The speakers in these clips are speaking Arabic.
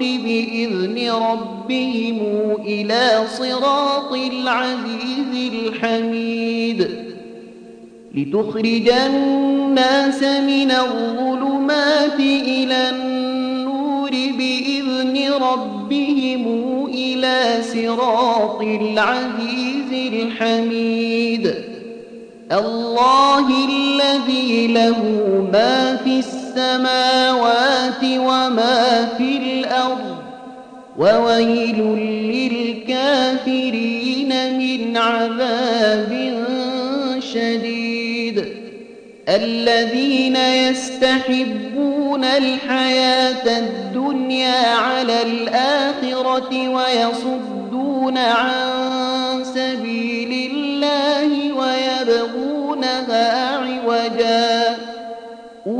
بإذن ربهم إلى صراط العزيز الحميد. لتخرج الناس من الظلمات إلى النور بإذن ربهم إلى صراط العزيز الحميد. الله الذي له ما في السماوات وما في الأرض وويل للكافرين من عذاب شديد. الذين يستحبون الحياة الدنيا على الآخرة ويصدون عن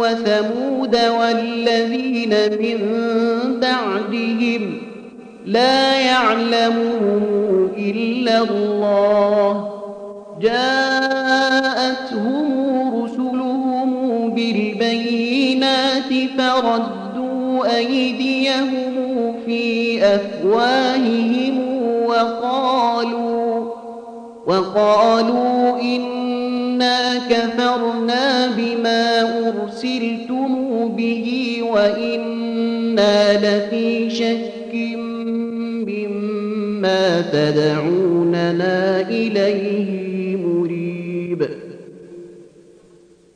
وثمود والذين من بعدهم لا يعلمهم إلا الله. جاءتهم رسلهم بالبينات فردوا أيديهم في أفواههم وقالوا وقالوا إنا كفرنا بما أرسلتم به وإنا لفي شك مما تدعوننا إليه مريب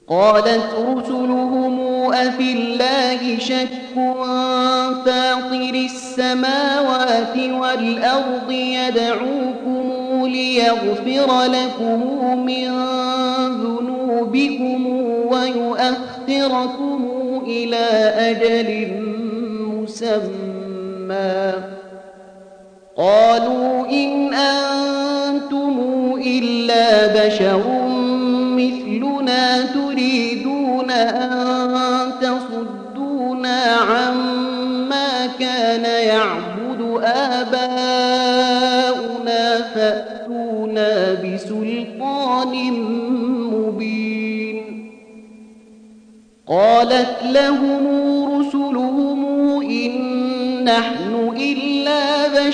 قالت رسلهم أفي الله شك فاطر السماوات والأرض يدعوكم ليغفر لكم من ذنوبكم ويؤخركم إلى أجل مسمى. قالوا إن أنتم إلا بشر مثلنا تريدون أن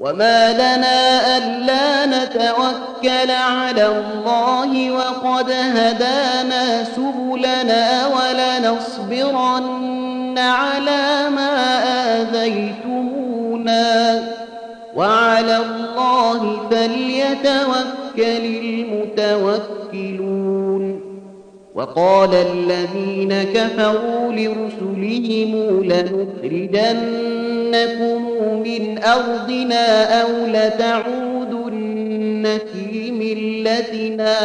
وما لنا ألا نتوكل على الله وقد هدانا سبلنا ولنصبرن على ما آذيتمونا وعلى الله فليتوكل المتوكلون وقال الذين كفروا لرسلهم لنخرجنكم من أرضنا أو لتعودن في ملتنا.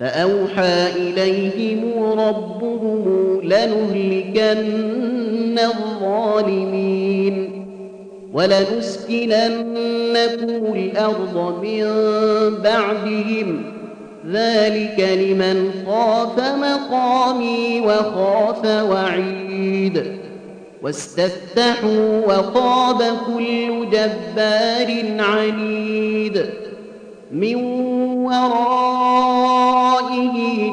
فأوحى إليهم ربهم لنهلكن الظالمين. ولنسكننكم الأرض من بعدهم. ذلك لمن خاف مقامي وخاف وعيد. واستفتحوا وخاب كل جبار عنيد. من ورائه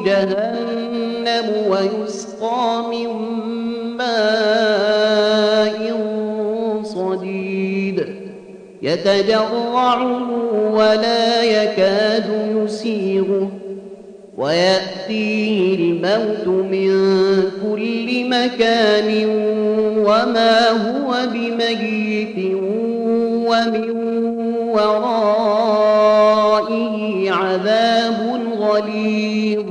جهنم ويسقى من ماء صديد. يتجرعه ولا يكاد يسيغه. ويأتيه الموت من كل مكان وما هو بميت ومن ورائه عذاب غليظ.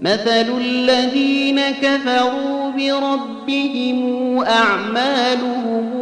مثل الذين كفروا بربهم أعمالهم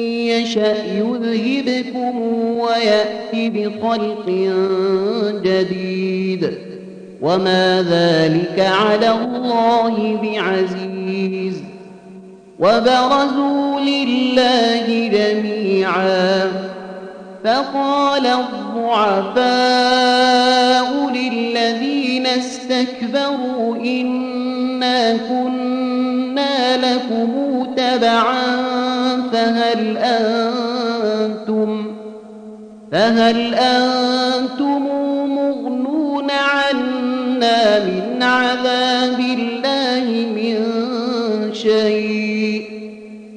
يشأ يذهبكم ويأتي بخلق جديد وما ذلك على الله بعزيز وبرزوا لله جميعا فقال الضعفاء للذين استكبروا إنا كنا لكم تبعا فهل أنتم فهل أنتم مغنون عنا من عذاب الله من شيء؟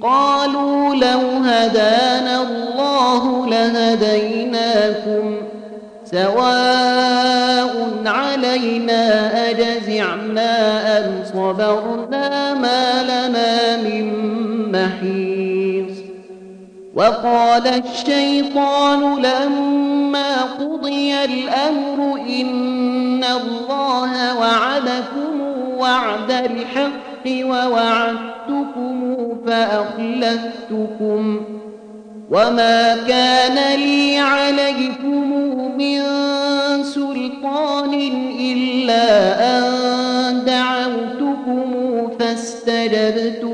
قالوا لو هدانا الله لهديناكم سواء علينا أجزعنا أم صبرنا ما لنا من وقال الشيطان لما قضي الأمر إن الله وعدكم وعد الحق ووعدتكم فأخلفتكم وما كان لي عليكم من سلطان إلا أن دعوتكم فاستجبتم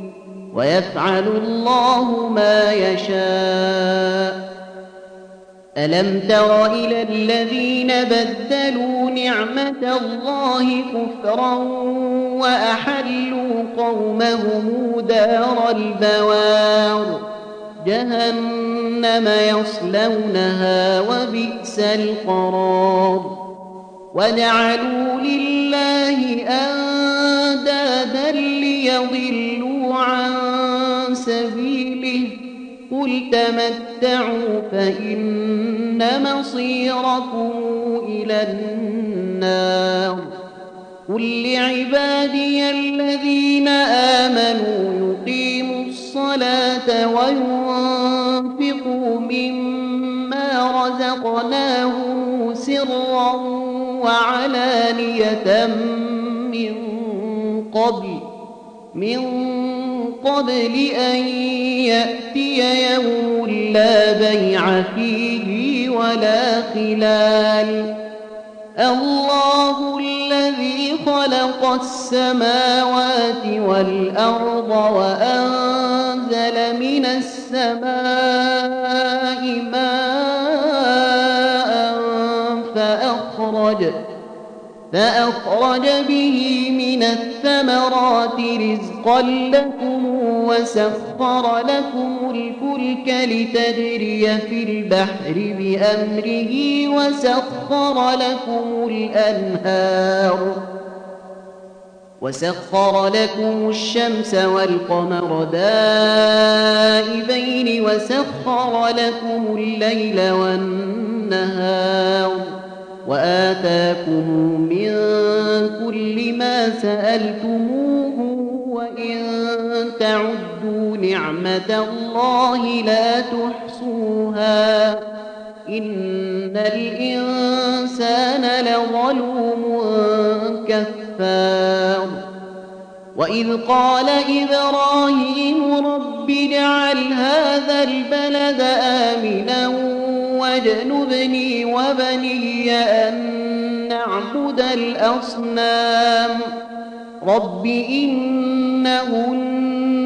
ويفعل الله ما يشاء. ألم تر إلى الذين بدلوا نعمة الله كفرا وأحلوا قومهم دار البوار. جهنم يصلونها وبئس القرار. وجعلوا لله أندادا ليضلوا قل تمتعوا فإن مصيركم إلى النار قل لعبادي الذين آمنوا يقيموا الصلاة وينفقوا مما رزقناهم سرا وعلانية من قبل من قبل أن يأتي يوم لا بيع فيه ولا خلال. الله الذي خلق السماوات والأرض وأنزل من السماء ماء فأخرج فأخرج به من الثمرات رزقا لكم وسخر لكم الفلك لتجري في البحر بأمره وسخر لكم الأنهار وسخر لكم الشمس والقمر دائبين وسخر لكم الليل والنهار وآتاكم من كل ما سألتموه وإن تعدوا نعمة الله لا تحصوها. إن الإنسان لظلوم كفار. وإذ قال إبراهيم رب اجعل هذا البلد آمنا واجنبني وبني أن نعبد الأصنام. رب إنهن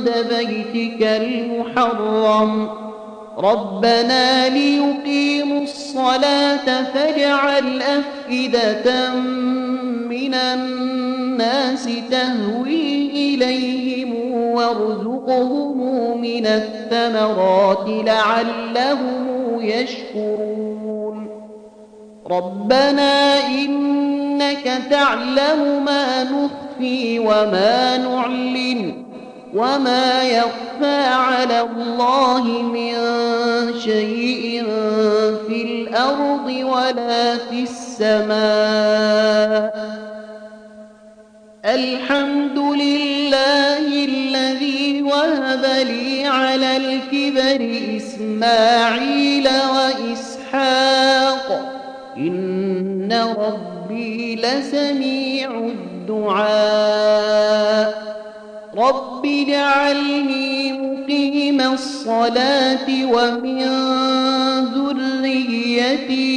عند بيتك المحرم. ربنا ليقيموا الصلاة فاجعل أفئدة من الناس تهوي إليهم وارزقهم من الثمرات لعلهم يشكرون. ربنا إنك تعلم ما نخفي وما نعلن. وما يخفى على الله من شيء في الأرض ولا في السماء الحمد لله الذي وهب لي على الكبر إسماعيل وإسحاق إن ربي لسميع الدعاء رب اجعلني مقيم الصلاة ومن ذريتي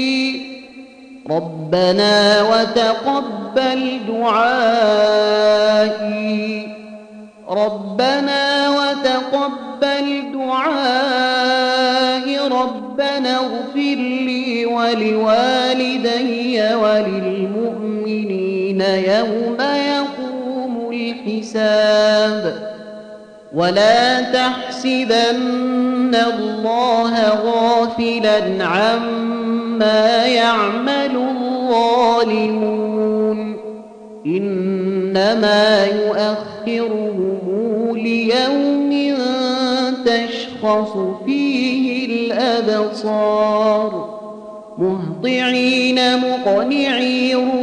ربنا وتقبل دعائي ربنا وتقبل دعائي ربنا اغفر لي ولوالدي وللمؤمنين يوم يقوم الحساب ولا تحسبن الله غافلا عما يعمل الظالمون إنما يؤخرهم ليوم تشخص فيه الأبصار مهطعين مقنعي رؤوسهم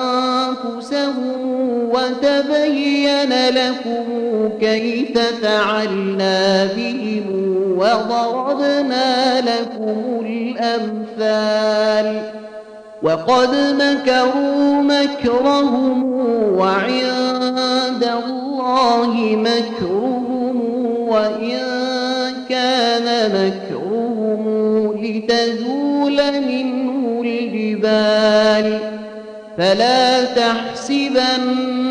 وتبين لكم كيف فعلنا بهم وضربنا لكم الأمثال وقد مكروا مكرهم وعند الله مكرهم وإن كان مكرهم لتزول منه الجبال فلا تحسبن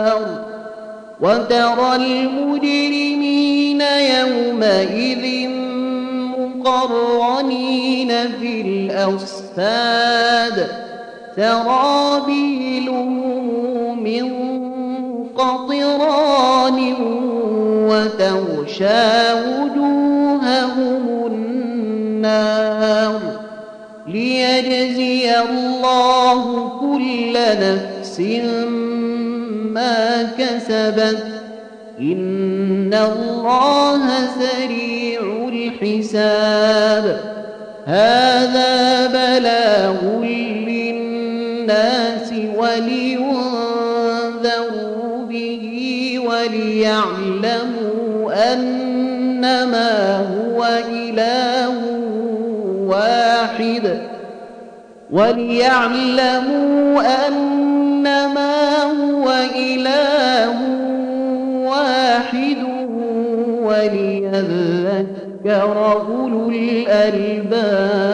وترى المجرمين يومئذ مقرنين في الأصفاد سرابيلهم من قطران وتغشى وجوههم النار. ليجزي الله كل نفس ما كسبت. إن الله سريع الحساب. هذا بلاغ للناس ولينذروا به وليعلموا أنما هو إله واحد. وليعلموا أنما هو إله واحد وليذكر أولو الألباب.